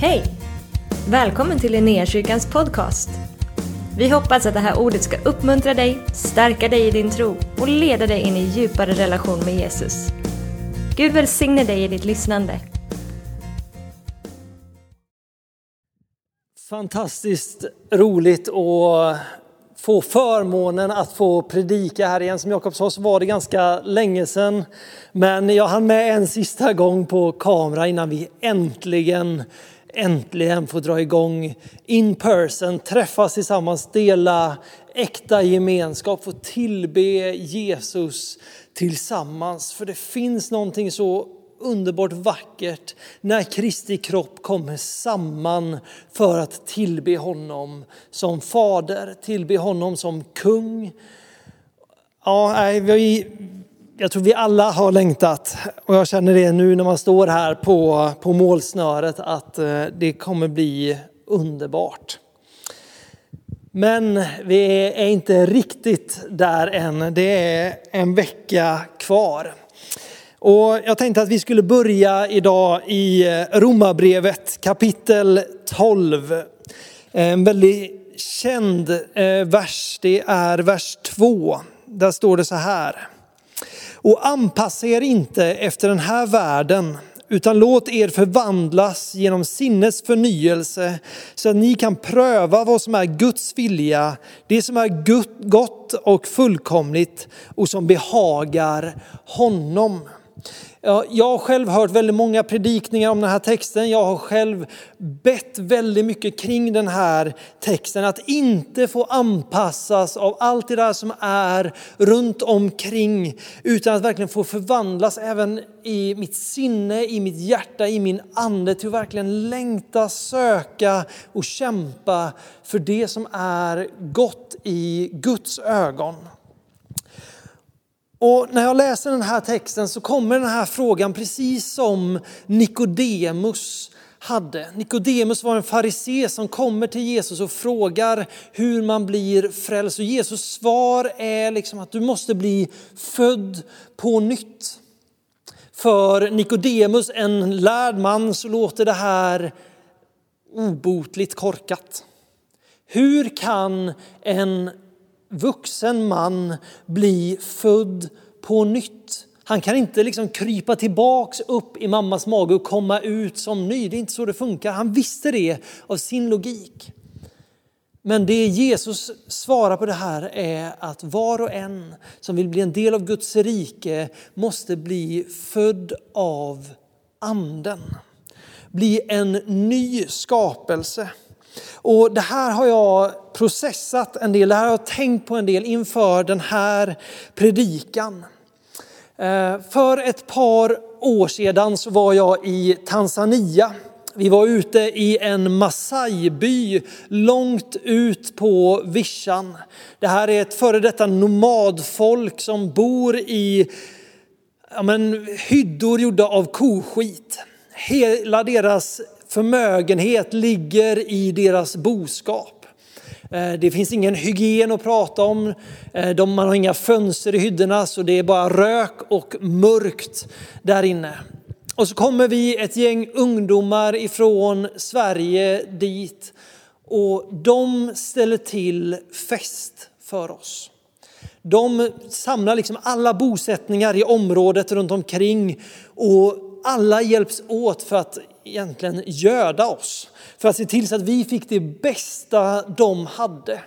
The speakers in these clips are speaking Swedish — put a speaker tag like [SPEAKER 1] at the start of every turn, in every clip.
[SPEAKER 1] Hej! Välkommen till Linnéakyrkans podcast. Vi hoppas att det här ordet ska uppmuntra dig, stärka dig i din tro och leda dig in i djupare relation med Jesus. Gud välsigne dig i ditt lyssnande.
[SPEAKER 2] Fantastiskt roligt att få förmånen att få predika här igen. Som Jakob sa så var det ganska länge sedan. Men jag hann med en sista gång på kamera innan vi äntligen, äntligen få dra igång in person, träffas tillsammans, dela äkta gemenskap, få tillbe Jesus tillsammans. För det finns någonting så underbart vackert när Kristi kropp kommer samman för att tillbe honom som fader, tillbe honom som kung. Ja, vi, jag tror vi alla har längtat och jag känner det nu när man står här på, på målsnöret att eh, det kommer bli underbart. Men vi är inte riktigt där än. Det är en vecka kvar. Och jag tänkte att vi skulle börja idag i eh, Romarbrevet kapitel 12. En väldigt känd eh, vers, det är vers 2. Där står det så här. Och anpassa er inte efter den här världen utan låt er förvandlas genom sinnes förnyelse så att ni kan pröva vad som är Guds vilja, det som är gott och fullkomligt och som behagar honom. Jag har själv hört väldigt många predikningar om den här texten. Jag har själv bett väldigt mycket kring den här texten. Att inte få anpassas av allt det där som är runt omkring. Utan att verkligen få förvandlas även i mitt sinne, i mitt hjärta, i min ande. Till att verkligen längta, söka och kämpa för det som är gott i Guds ögon. Och när jag läser den här texten så kommer den här frågan precis som Nikodemus hade. Nikodemus var en farisé som kommer till Jesus och frågar hur man blir frälst. Och Jesus svar är liksom att du måste bli född på nytt. För Nikodemus, en lärd man, så låter det här obotligt korkat. Hur kan en vuxen man bli född på nytt. Han kan inte liksom krypa tillbaks upp i mammas mage och komma ut som ny. Det är inte så det funkar. Han visste det av sin logik. Men det Jesus svarar på det här är att var och en som vill bli en del av Guds rike måste bli född av anden. Bli en ny skapelse. Och det här har jag processat en del, det här har jag tänkt på en del inför den här predikan. Eh, för ett par år sedan så var jag i Tanzania. Vi var ute i en Masai-by långt ut på vischan. Det här är ett före detta nomadfolk som bor i ja men, hyddor gjorda av koskit. Hela deras förmögenhet ligger i deras boskap. Eh, det finns ingen hygien att prata om. Eh, man har inga fönster i hyddorna så det är bara rök och mörkt där inne. Och så kommer vi ett gäng ungdomar ifrån Sverige dit och de ställer till fest för oss. De samlar liksom alla bosättningar i området runt omkring och alla hjälps åt för att egentligen göda oss. För att se till så att vi fick det bästa de hade.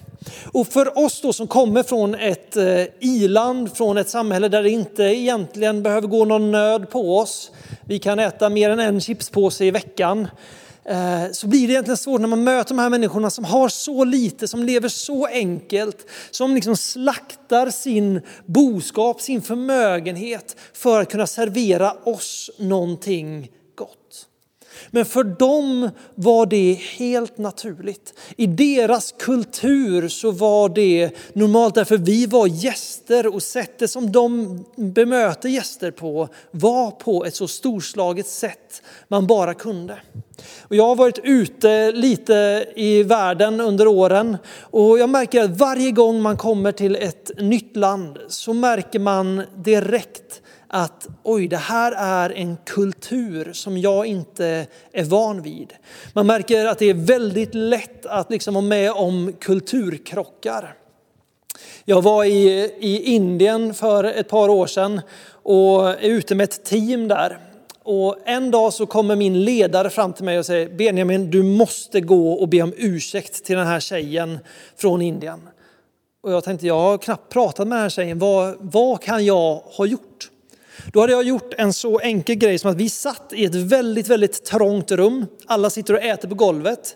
[SPEAKER 2] Och för oss då som kommer från ett eh, iland, från ett samhälle där det inte egentligen behöver gå någon nöd på oss. Vi kan äta mer än en chipspåse i veckan. Eh, så blir det egentligen svårt när man möter de här människorna som har så lite, som lever så enkelt, som liksom slaktar sin boskap, sin förmögenhet för att kunna servera oss någonting. Men för dem var det helt naturligt. I deras kultur så var det normalt därför vi var gäster och sättet som de bemöter gäster på var på ett så storslaget sätt man bara kunde. Och jag har varit ute lite i världen under åren och jag märker att varje gång man kommer till ett nytt land så märker man direkt att oj, det här är en kultur som jag inte är van vid. Man märker att det är väldigt lätt att liksom vara med om kulturkrockar. Jag var i, i Indien för ett par år sedan och är ute med ett team där. Och en dag så kommer min ledare fram till mig och säger Benjamin, du måste gå och be om ursäkt till den här tjejen från Indien. Och jag tänkte, jag har knappt pratat med den här tjejen, vad, vad kan jag ha gjort? Då hade jag gjort en så enkel grej som att vi satt i ett väldigt, väldigt trångt rum. Alla sitter och äter på golvet.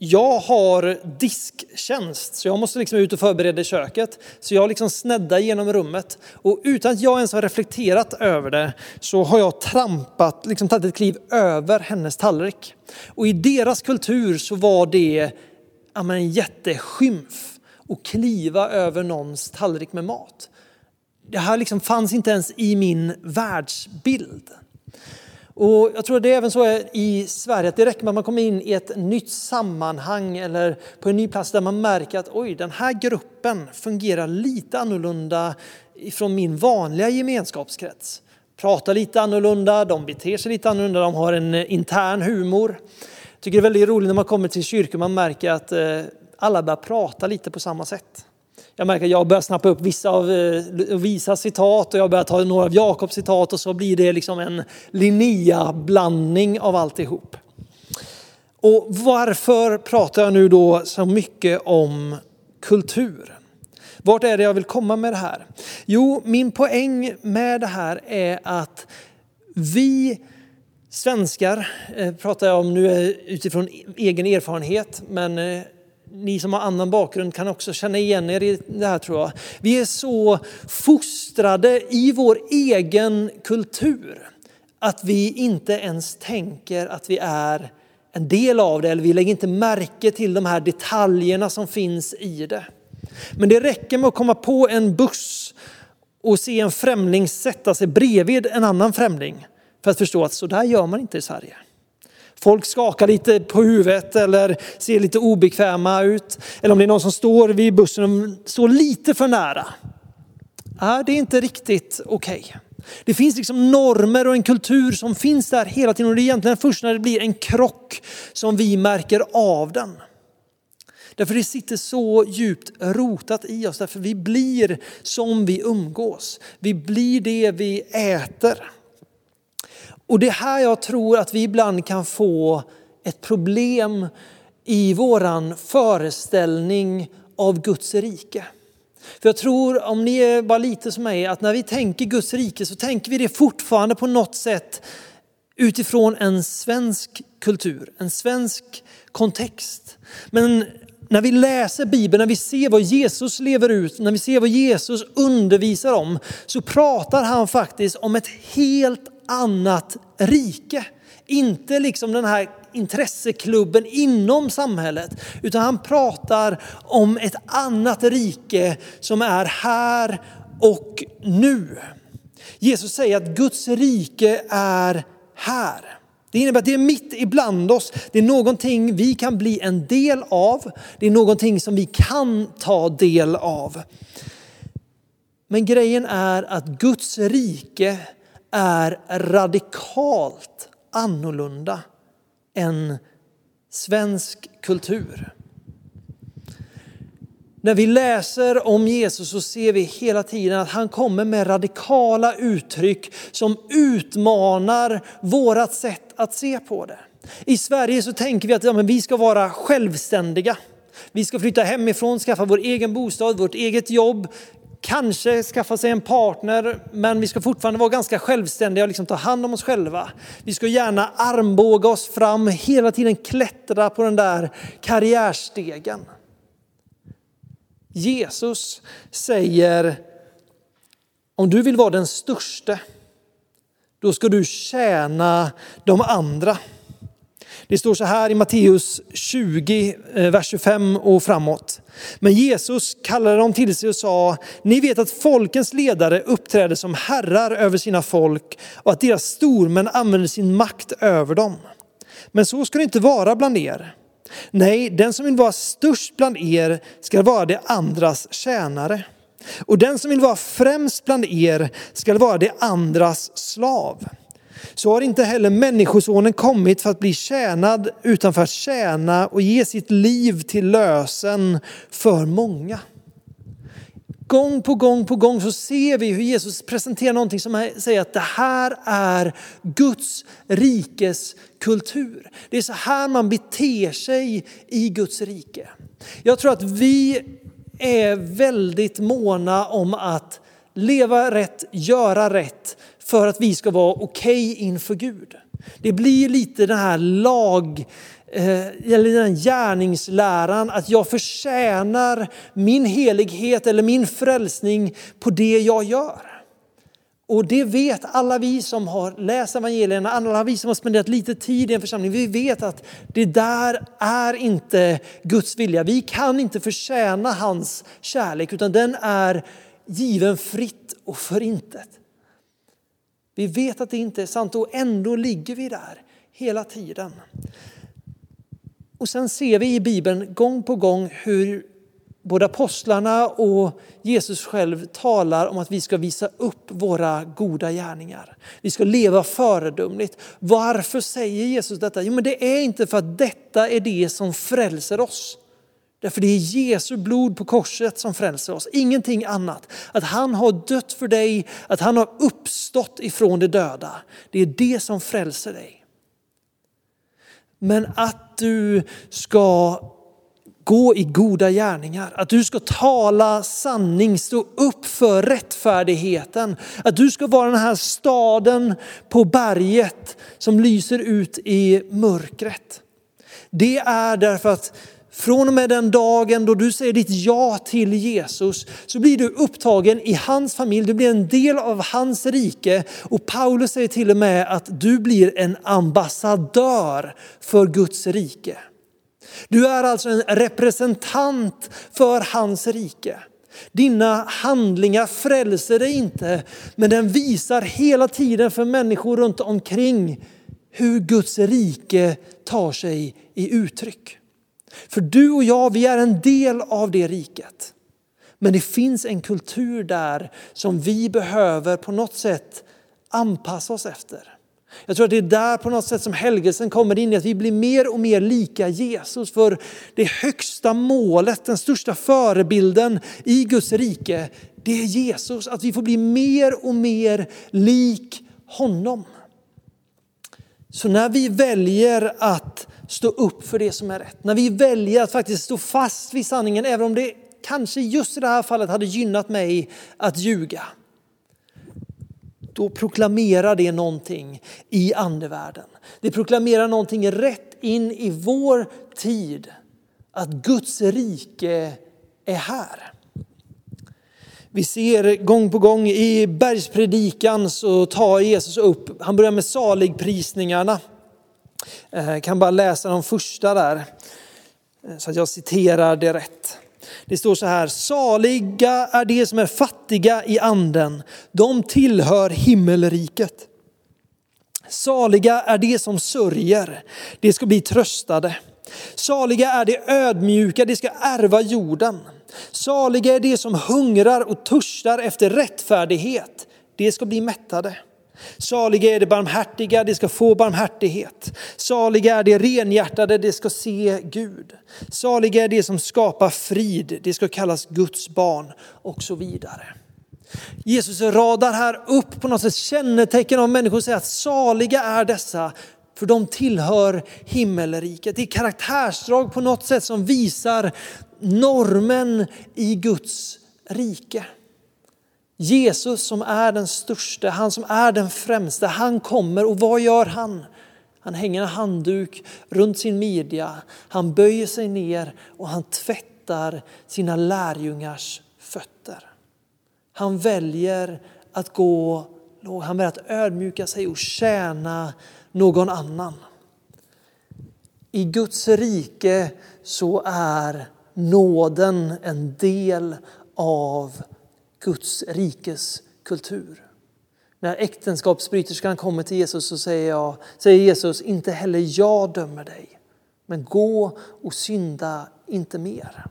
[SPEAKER 2] Jag har disktjänst, så jag måste liksom ut och förbereda i köket. Så jag liksom sneddar genom rummet. Och utan att jag ens har reflekterat över det så har jag trampat, liksom tagit ett kliv över hennes tallrik. Och i deras kultur så var det ja, en jätteskymf att kliva över någons tallrik med mat. Det här liksom fanns inte ens i min världsbild. Och jag tror det är även så i Sverige att det räcker med att man kommer in i ett nytt sammanhang eller på en ny plats där man märker att oj, den här gruppen fungerar lite annorlunda från min vanliga gemenskapskrets. Pratar lite annorlunda, de beter sig lite annorlunda, de har en eh, intern humor. Jag tycker det är väldigt roligt när man kommer till kyrkan, man märker att eh, alla börjar prata lite på samma sätt. Jag märker att jag börjar snappa upp vissa av eh, Visas citat och jag börjar ta några av Jakobs citat och så blir det liksom en Linnea-blandning av alltihop. Och varför pratar jag nu då så mycket om kultur? Vart är det jag vill komma med det här? Jo, min poäng med det här är att vi svenskar, eh, pratar jag om nu eh, utifrån e-, egen erfarenhet, men ni som har annan bakgrund kan också känna igen er i det här tror jag. Vi är så fostrade i vår egen kultur att vi inte ens tänker att vi är en del av det eller vi lägger inte märke till de här detaljerna som finns i det. Men det räcker med att komma på en buss och se en främling sätta sig bredvid en annan främling för att förstå att så där gör man inte i Sverige. Folk skakar lite på huvudet eller ser lite obekväma ut. Eller om det är någon som står vid bussen och står lite för nära. Ja, det är inte riktigt okej. Okay. Det finns liksom normer och en kultur som finns där hela tiden och det är egentligen först när det blir en krock som vi märker av den. Därför det sitter så djupt rotat i oss, därför vi blir som vi umgås. Vi blir det vi äter. Och det är här jag tror att vi ibland kan få ett problem i våran föreställning av Guds rike. För jag tror, om ni är bara lite som mig, att när vi tänker Guds rike så tänker vi det fortfarande på något sätt utifrån en svensk kultur, en svensk kontext. Men när vi läser Bibeln, när vi ser vad Jesus lever ut, när vi ser vad Jesus undervisar om, så pratar han faktiskt om ett helt annat rike. Inte liksom den här intresseklubben inom samhället, utan han pratar om ett annat rike som är här och nu. Jesus säger att Guds rike är här. Det innebär att det är mitt ibland oss. Det är någonting vi kan bli en del av. Det är någonting som vi kan ta del av. Men grejen är att Guds rike är radikalt annorlunda än svensk kultur. När vi läser om Jesus så ser vi hela tiden att han kommer med radikala uttryck som utmanar vårt sätt att se på det. I Sverige så tänker vi att ja, men vi ska vara självständiga. Vi ska flytta hemifrån, skaffa vår egen bostad, vårt eget jobb, kanske skaffa sig en partner, men vi ska fortfarande vara ganska självständiga och liksom ta hand om oss själva. Vi ska gärna armbåga oss fram, hela tiden klättra på den där karriärstegen. Jesus säger, om du vill vara den störste, då ska du tjäna de andra. Det står så här i Matteus 20, eh, vers 25 och framåt. Men Jesus kallade dem till sig och sa, ni vet att folkens ledare uppträder som herrar över sina folk och att deras stormän använder sin makt över dem. Men så ska det inte vara bland er. Nej, den som vill vara störst bland er ska vara det andras tjänare. Och den som vill vara främst bland er ska vara det andras slav. Så har inte heller Människosonen kommit för att bli tjänad utan för att tjäna och ge sitt liv till lösen för många. Gång på gång på gång så ser vi hur Jesus presenterar någonting som säger att det här är Guds rikes kultur. Det är så här man beter sig i Guds rike. Jag tror att vi är väldigt måna om att leva rätt, göra rätt för att vi ska vara okej okay inför Gud. Det blir lite den här lag, eh, eller den gärningsläran att jag förtjänar min helighet eller min frälsning på det jag gör. Och det vet alla vi som har läst evangelierna, alla vi som har spenderat lite tid i en församling. Vi vet att det där är inte Guds vilja. Vi kan inte förtjäna hans kärlek utan den är given fritt och förintet. Vi vet att det inte är sant och ändå ligger vi där hela tiden. Och sen ser vi i Bibeln gång på gång hur både apostlarna och Jesus själv talar om att vi ska visa upp våra goda gärningar. Vi ska leva föredömligt. Varför säger Jesus detta? Jo, men det är inte för att detta är det som frälser oss. Därför det är Jesu blod på korset som frälser oss, ingenting annat. Att han har dött för dig, att han har uppstått ifrån de döda. Det är det som frälser dig. Men att du ska gå i goda gärningar, att du ska tala sanning, stå upp för rättfärdigheten, att du ska vara den här staden på berget som lyser ut i mörkret. Det är därför att från och med den dagen då du säger ditt ja till Jesus så blir du upptagen i hans familj, du blir en del av hans rike. Och Paulus säger till och med att du blir en ambassadör för Guds rike. Du är alltså en representant för hans rike. Dina handlingar frälser dig inte, men den visar hela tiden för människor runt omkring hur Guds rike tar sig i uttryck. För du och jag, vi är en del av det riket. Men det finns en kultur där som vi behöver på något sätt anpassa oss efter. Jag tror att det är där på något sätt som helgelsen kommer in i att vi blir mer och mer lika Jesus. För det högsta målet, den största förebilden i Guds rike, det är Jesus. Att vi får bli mer och mer lik honom. Så när vi väljer att stå upp för det som är rätt, när vi väljer att faktiskt stå fast vid sanningen, även om det kanske just i det här fallet hade gynnat mig att ljuga. Då proklamerar det någonting i andevärlden. Det proklamerar någonting rätt in i vår tid, att Guds rike är här. Vi ser gång på gång i bergspredikan så tar Jesus upp, han börjar med saligprisningarna. Jag kan bara läsa de första där eh, så att jag citerar det rätt. Det står så här, saliga är de som är fattiga i anden, de tillhör himmelriket. Saliga är de som sörjer, de ska bli tröstade. Saliga är de ödmjuka, de ska ärva jorden. Saliga är de som hungrar och törstar efter rättfärdighet, de ska bli mättade. Saliga är de barmhärtiga, de ska få barmhärtighet. Saliga är de renhjärtade, de ska se Gud. Saliga är de som skapar frid, de ska kallas Guds barn och så vidare. Jesus radar här upp på något sätt kännetecken av människor och säger att saliga är dessa, för de tillhör himmelriket. Det är karaktärsdrag på något sätt som visar normen i Guds rike. Jesus som är den största, han som är den främste, han kommer och vad gör han? Han hänger en handduk runt sin midja, han böjer sig ner och han tvättar sina lärjungars fötter. Han väljer att gå, han väljer att ödmjuka sig och tjäna någon annan. I Guds rike så är nåden en del av Guds rikes kultur. När äktenskapsbryterskan kommer till Jesus så säger, jag, säger Jesus, inte heller jag dömer dig. Men gå och synda inte mer.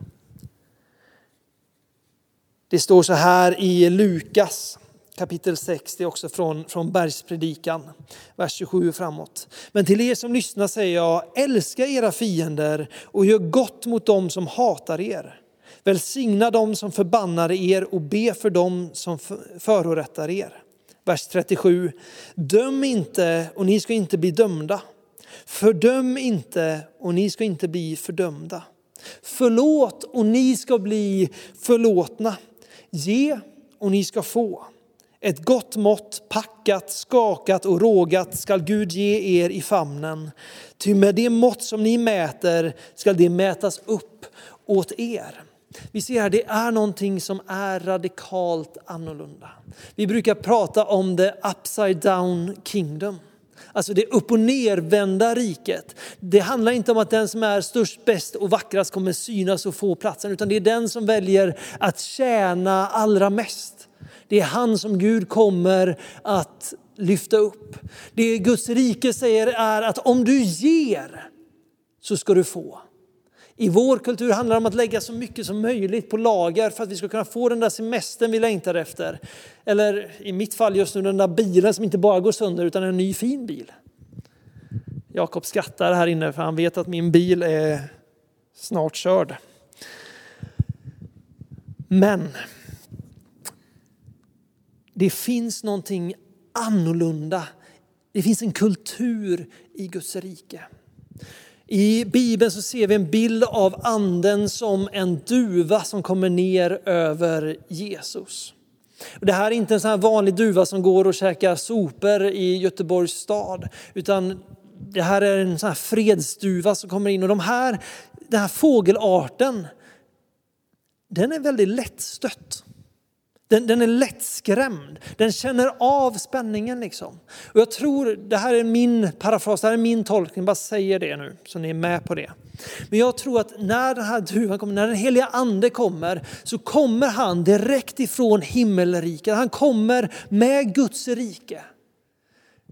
[SPEAKER 2] Det står så här i Lukas kapitel 6, det är också från, från bergspredikan, vers 27 och framåt. Men till er som lyssnar säger jag, älska era fiender och gör gott mot dem som hatar er. Välsigna dem som förbannar er och be för dem som förorättar er. Vers 37. Döm inte och ni ska inte bli dömda. Fördöm inte och ni ska inte bli fördömda. Förlåt och ni ska bli förlåtna. Ge och ni ska få. Ett gott mått, packat, skakat och rågat skall Gud ge er i famnen. Ty med det mått som ni mäter skall det mätas upp åt er. Vi ser här, det är någonting som är radikalt annorlunda. Vi brukar prata om the upside down kingdom. Alltså det upp och nervända riket. Det handlar inte om att den som är störst, bäst och vackrast kommer synas och få platsen, utan det är den som väljer att tjäna allra mest. Det är han som Gud kommer att lyfta upp. Det Guds rike säger är att om du ger så ska du få. I vår kultur handlar det om att lägga så mycket som möjligt på lager för att vi ska kunna få den där semestern vi längtar efter. Eller i mitt fall just nu den där bilen som inte bara går sönder utan en ny fin bil. Jakob skrattar här inne för han vet att min bil är snart körd. Men det finns någonting annorlunda. Det finns en kultur i Guds rike. I Bibeln så ser vi en bild av anden som en duva som kommer ner över Jesus. Det här är inte en sån här vanlig duva som går och käkar sopor i Göteborgs stad, utan det här är en sån här fredsduva som kommer in. Och de här, den här fågelarten, den är väldigt lättstött. Den, den är lättskrämd, den känner av spänningen. Liksom. Och jag tror, det här är min parafras, det här är min tolkning, bara säger det nu så ni är med på det. Men jag tror att när den här duvan kommer, när den heliga ande kommer, så kommer han direkt ifrån himmelriket. Han kommer med Guds rike.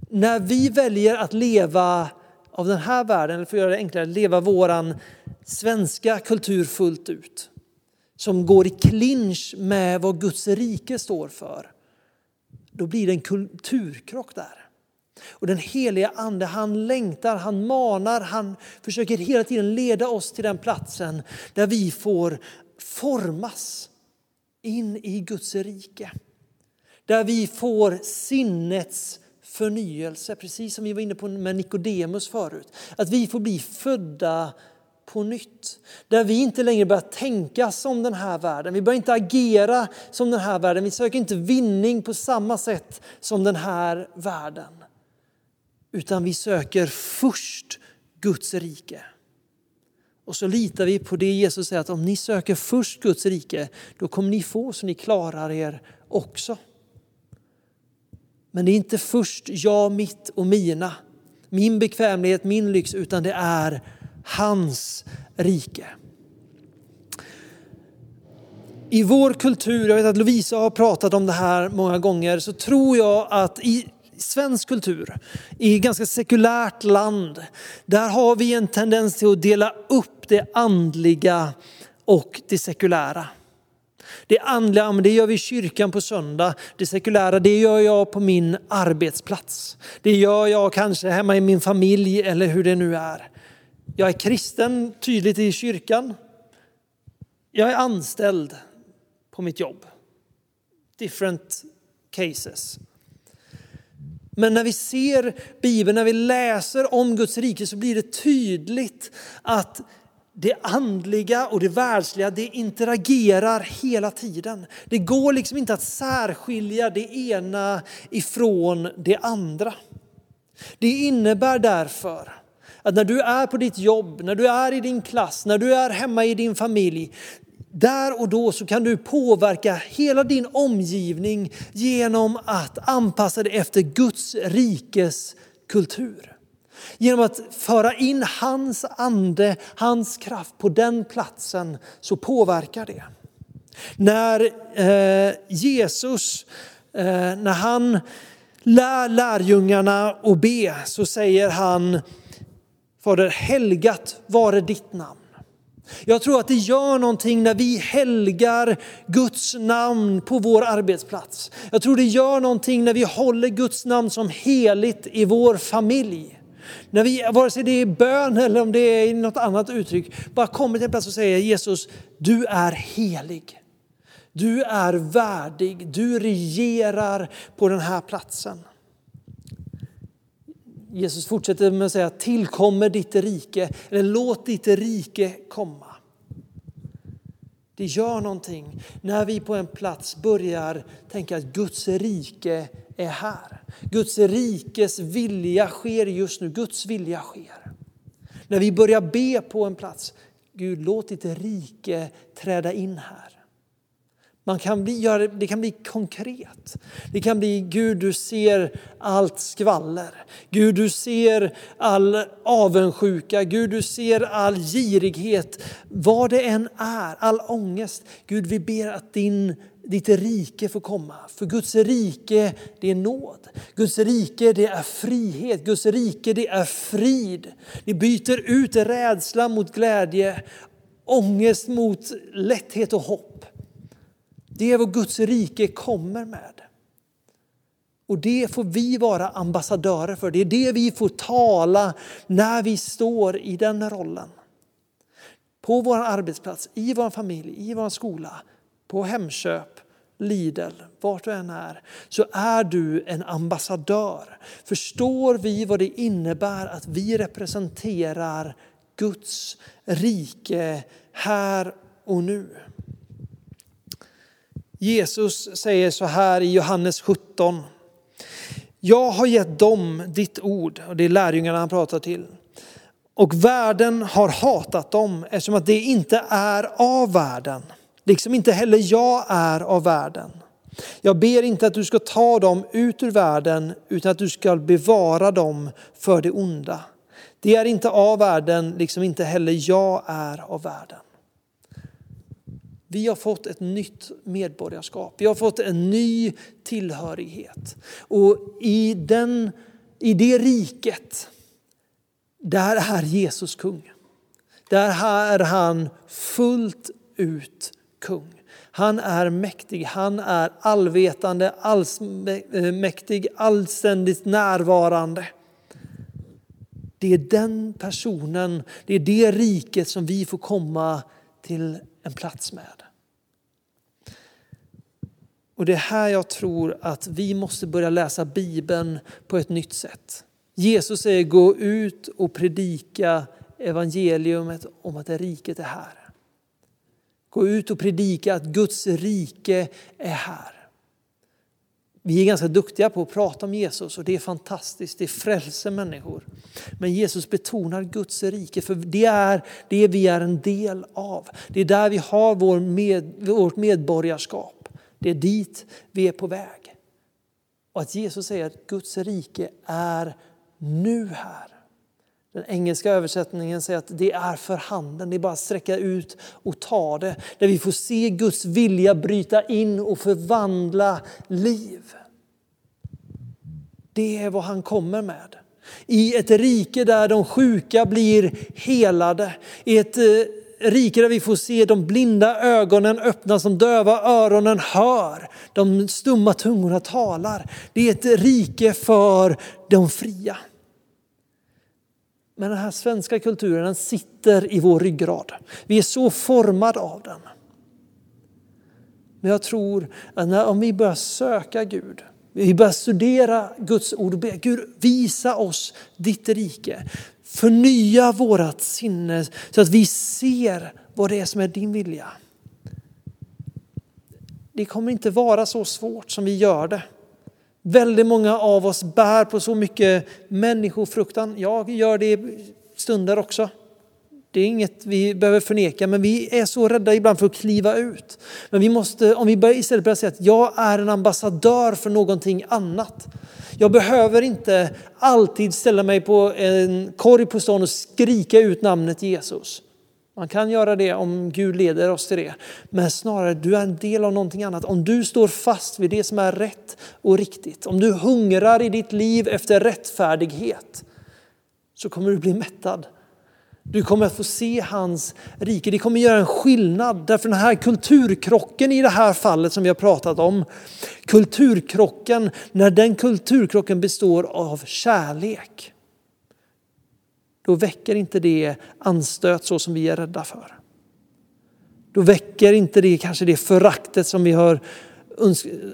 [SPEAKER 2] När vi väljer att leva av den här världen, eller för att göra det enklare, leva våran svenska kultur fullt ut som går i clinch med vad Guds rike står för, då blir det en kulturkrock där. Och den heliga ande, han längtar, han manar, han försöker hela tiden leda oss till den platsen där vi får formas in i Guds rike. Där vi får sinnets förnyelse, precis som vi var inne på med Nikodemus förut. Att vi får bli födda på nytt. Där vi inte längre börjar tänka som den här världen. Vi börjar inte agera som den här världen. Vi söker inte vinning på samma sätt som den här världen. Utan vi söker först Guds rike. Och så litar vi på det Jesus säger att om ni söker först Guds rike, då kommer ni få så ni klarar er också. Men det är inte först jag, mitt och mina, min bekvämlighet, min lyx, utan det är hans rike. I vår kultur, jag vet att Lovisa har pratat om det här många gånger, så tror jag att i svensk kultur, i ett ganska sekulärt land, där har vi en tendens till att dela upp det andliga och det sekulära. Det andliga, det gör vi i kyrkan på söndag. Det sekulära, det gör jag på min arbetsplats. Det gör jag kanske hemma i min familj eller hur det nu är. Jag är kristen tydligt i kyrkan. Jag är anställd på mitt jobb. Different cases. Men när vi ser Bibeln, när vi läser om Guds rike så blir det tydligt att det andliga och det världsliga det interagerar hela tiden. Det går liksom inte att särskilja det ena ifrån det andra. Det innebär därför att när du är på ditt jobb, när du är i din klass, när du är hemma i din familj, där och då så kan du påverka hela din omgivning genom att anpassa dig efter Guds rikes kultur. Genom att föra in hans ande, hans kraft på den platsen så påverkar det. När eh, Jesus, eh, när han lär lärjungarna att be så säger han Fader, helgat vare ditt namn. Jag tror att det gör någonting när vi helgar Guds namn på vår arbetsplats. Jag tror det gör någonting när vi håller Guds namn som heligt i vår familj. När vi, vare sig det är bön eller om det är något annat uttryck, bara kommer till en plats och säger Jesus, du är helig. Du är värdig, du regerar på den här platsen. Jesus fortsätter med att säga tillkommer ditt rike, eller låt ditt rike komma. Det gör någonting när vi på en plats börjar tänka att Guds rike är här. Guds rikes vilja sker just nu, Guds vilja sker. När vi börjar be på en plats, Gud låt ditt rike träda in här. Man kan bli, göra, det kan bli konkret. Det kan bli Gud du ser allt skvaller. Gud du ser all avundsjuka. Gud du ser all girighet. Vad det än är, all ångest. Gud vi ber att din, ditt rike får komma. För Guds rike det är nåd. Guds rike det är frihet. Guds rike det är frid. Det byter ut rädsla mot glädje. Ångest mot lätthet och hopp. Det är vad Guds rike kommer med. Och det får vi vara ambassadörer för. Det är det vi får tala när vi står i den rollen. På vår arbetsplats, i vår familj, i vår skola, på Hemköp, Lidl, vart du än är, så är du en ambassadör. Förstår vi vad det innebär att vi representerar Guds rike här och nu? Jesus säger så här i Johannes 17. Jag har gett dem ditt ord, och det är lärjungarna han pratar till. Och världen har hatat dem eftersom att det inte är av världen, liksom inte heller jag är av världen. Jag ber inte att du ska ta dem ut ur världen, utan att du ska bevara dem för det onda. Det är inte av världen, liksom inte heller jag är av världen. Vi har fått ett nytt medborgarskap. Vi har fått en ny tillhörighet. Och i, den, i det riket, där är Jesus kung. Där är han fullt ut kung. Han är mäktig, han är allvetande, allsmäktig, allständigt närvarande. Det är den personen, det är det riket som vi får komma till en plats med. Och det är här jag tror att vi måste börja läsa Bibeln på ett nytt sätt. Jesus säger gå ut och predika evangeliumet om att det riket är här. Gå ut och predika att Guds rike är här. Vi är ganska duktiga på att prata om Jesus och det är fantastiskt, det frälser människor. Men Jesus betonar Guds rike för det är det vi är en del av. Det är där vi har vår med, vårt medborgarskap. Det är dit vi är på väg. Och att Jesus säger att Guds rike är nu här. Den engelska översättningen säger att det är för handen, det är bara att sträcka ut och ta det. Där vi får se Guds vilja bryta in och förvandla liv. Det är vad han kommer med. I ett rike där de sjuka blir helade, i ett eh, rike där vi får se de blinda ögonen öppnas, de döva öronen hör, de stumma tungorna talar. Det är ett rike för de fria. Men den här svenska kulturen den sitter i vår ryggrad. Vi är så formade av den. Men jag tror att när, om vi börjar söka Gud, vi börjar studera Guds ord och be Gud visa oss ditt rike. Förnya vårat sinne så att vi ser vad det är som är din vilja. Det kommer inte vara så svårt som vi gör det. Väldigt många av oss bär på så mycket människofruktan. Jag gör det stunder också. Det är inget vi behöver förneka, men vi är så rädda ibland för att kliva ut. Men vi måste, om vi istället börjar säga att jag är en ambassadör för någonting annat. Jag behöver inte alltid ställa mig på en korg på stan och skrika ut namnet Jesus. Man kan göra det om Gud leder oss till det. Men snarare, du är en del av någonting annat. Om du står fast vid det som är rätt och riktigt, om du hungrar i ditt liv efter rättfärdighet, så kommer du bli mättad. Du kommer att få se hans rike. Det kommer göra en skillnad. Därför den här kulturkrocken i det här fallet som vi har pratat om. Kulturkrocken, när den kulturkrocken består av kärlek. Då väcker inte det anstöt så som vi är rädda för. Då väcker inte det kanske det föraktet som vi har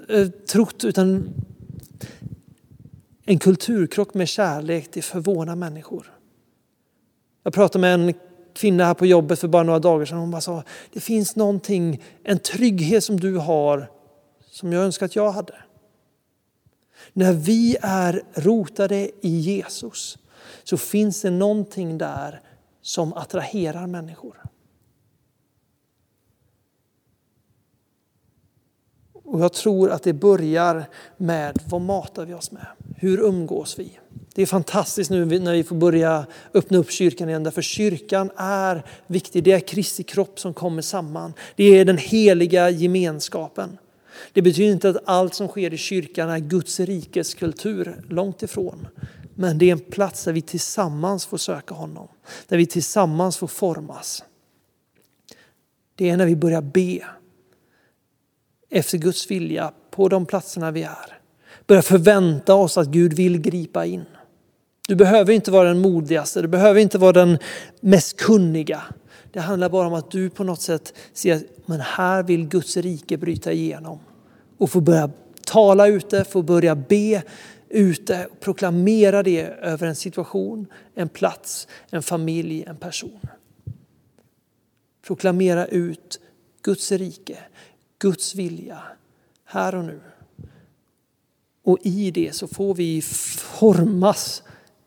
[SPEAKER 2] eh, trott utan en kulturkrock med kärlek, det förvånar människor. Jag pratade med en kvinna här på jobbet för bara några dagar sedan. Hon bara sa, det finns någonting, en trygghet som du har som jag önskar att jag hade. När vi är rotade i Jesus så finns det någonting där som attraherar människor. Och jag tror att det börjar med vad matar vi oss med? Hur umgås vi? Det är fantastiskt nu när vi får börja öppna upp kyrkan igen, därför kyrkan är viktig. Det är Kristi kropp som kommer samman. Det är den heliga gemenskapen. Det betyder inte att allt som sker i kyrkan är Guds rikes kultur, långt ifrån. Men det är en plats där vi tillsammans får söka honom, där vi tillsammans får formas. Det är när vi börjar be efter Guds vilja på de platserna vi är. Börja förvänta oss att Gud vill gripa in. Du behöver inte vara den modigaste, du behöver inte vara den mest kunniga. Det handlar bara om att du på något sätt ser att men här vill Guds rike bryta igenom. Och få börja tala ute, få börja be ute proklamera det över en situation, en plats, en familj, en person. Proklamera ut Guds rike, Guds vilja här och nu. Och i det så får vi formas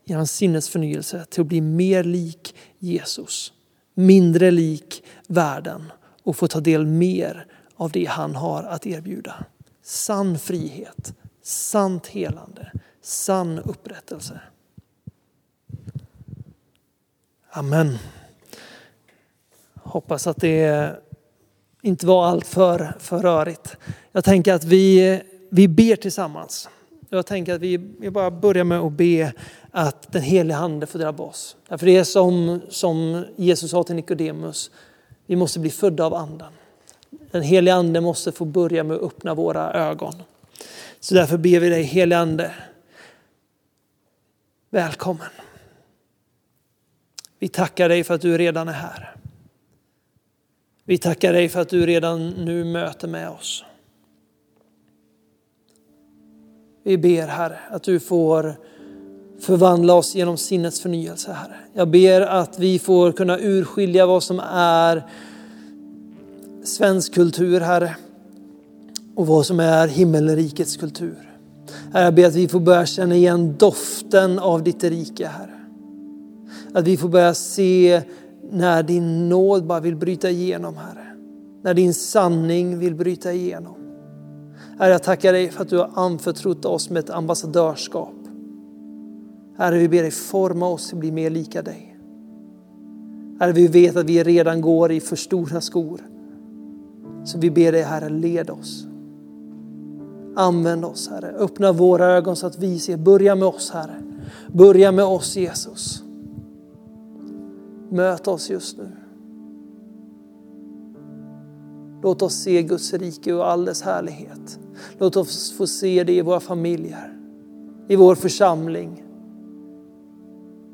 [SPEAKER 2] i hans sinnesförnyelse till att bli mer lik Jesus, mindre lik världen och få ta del mer av det han har att erbjuda. Sann frihet, sant helande, sann upprättelse. Amen. Hoppas att det inte var allt för, för rörigt. Jag tänker att vi, vi ber tillsammans. Jag tänker att vi, vi bara börjar med att be att den heliga Ande får drabba oss. Därför det är som, som Jesus sa till Nikodemus, vi måste bli födda av Anden. Den heliga Ande måste få börja med att öppna våra ögon. Så därför ber vi dig helige Ande, välkommen. Vi tackar dig för att du redan är här. Vi tackar dig för att du redan nu möter med oss. Vi ber Herre att du får förvandla oss genom sinnets förnyelse Herre. Jag ber att vi får kunna urskilja vad som är svensk kultur Herre och vad som är himmelrikets kultur. Herre, jag ber att vi får börja känna igen doften av ditt rike Herre. Att vi får börja se när din nåd bara vill bryta igenom Herre. När din sanning vill bryta igenom. Herre, jag tackar dig för att du har anförtrott oss med ett ambassadörskap. Herre, vi ber dig forma oss till att bli mer lika dig. Herre, vi vet att vi redan går i för stora skor. Så vi ber dig Herre, led oss. Använd oss Herre, öppna våra ögon så att vi ser. Börja med oss Herre. Börja med oss Jesus. Möt oss just nu. Låt oss se Guds rike och all dess härlighet. Låt oss få se det i våra familjer, i vår församling,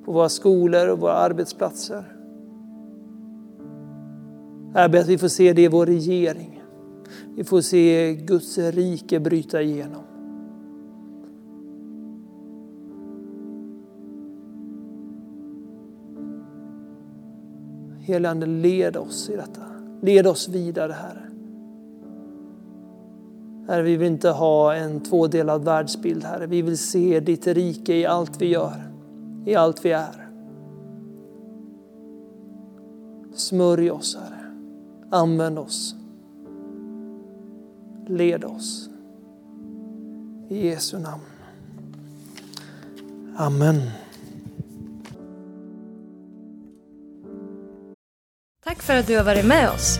[SPEAKER 2] på våra skolor och våra arbetsplatser. Jag ber att vi får se det i vår regering. Vi får se Guds rike bryta igenom. Helige led oss i detta. Led oss vidare, Herre. Herre, vi vill inte ha en tvådelad världsbild, Herre. Vi vill se ditt rike i allt vi gör, i allt vi är. Smörj oss, Herre. Använd oss. Led oss. I Jesu namn. Amen.
[SPEAKER 1] Tack för att du har varit med oss.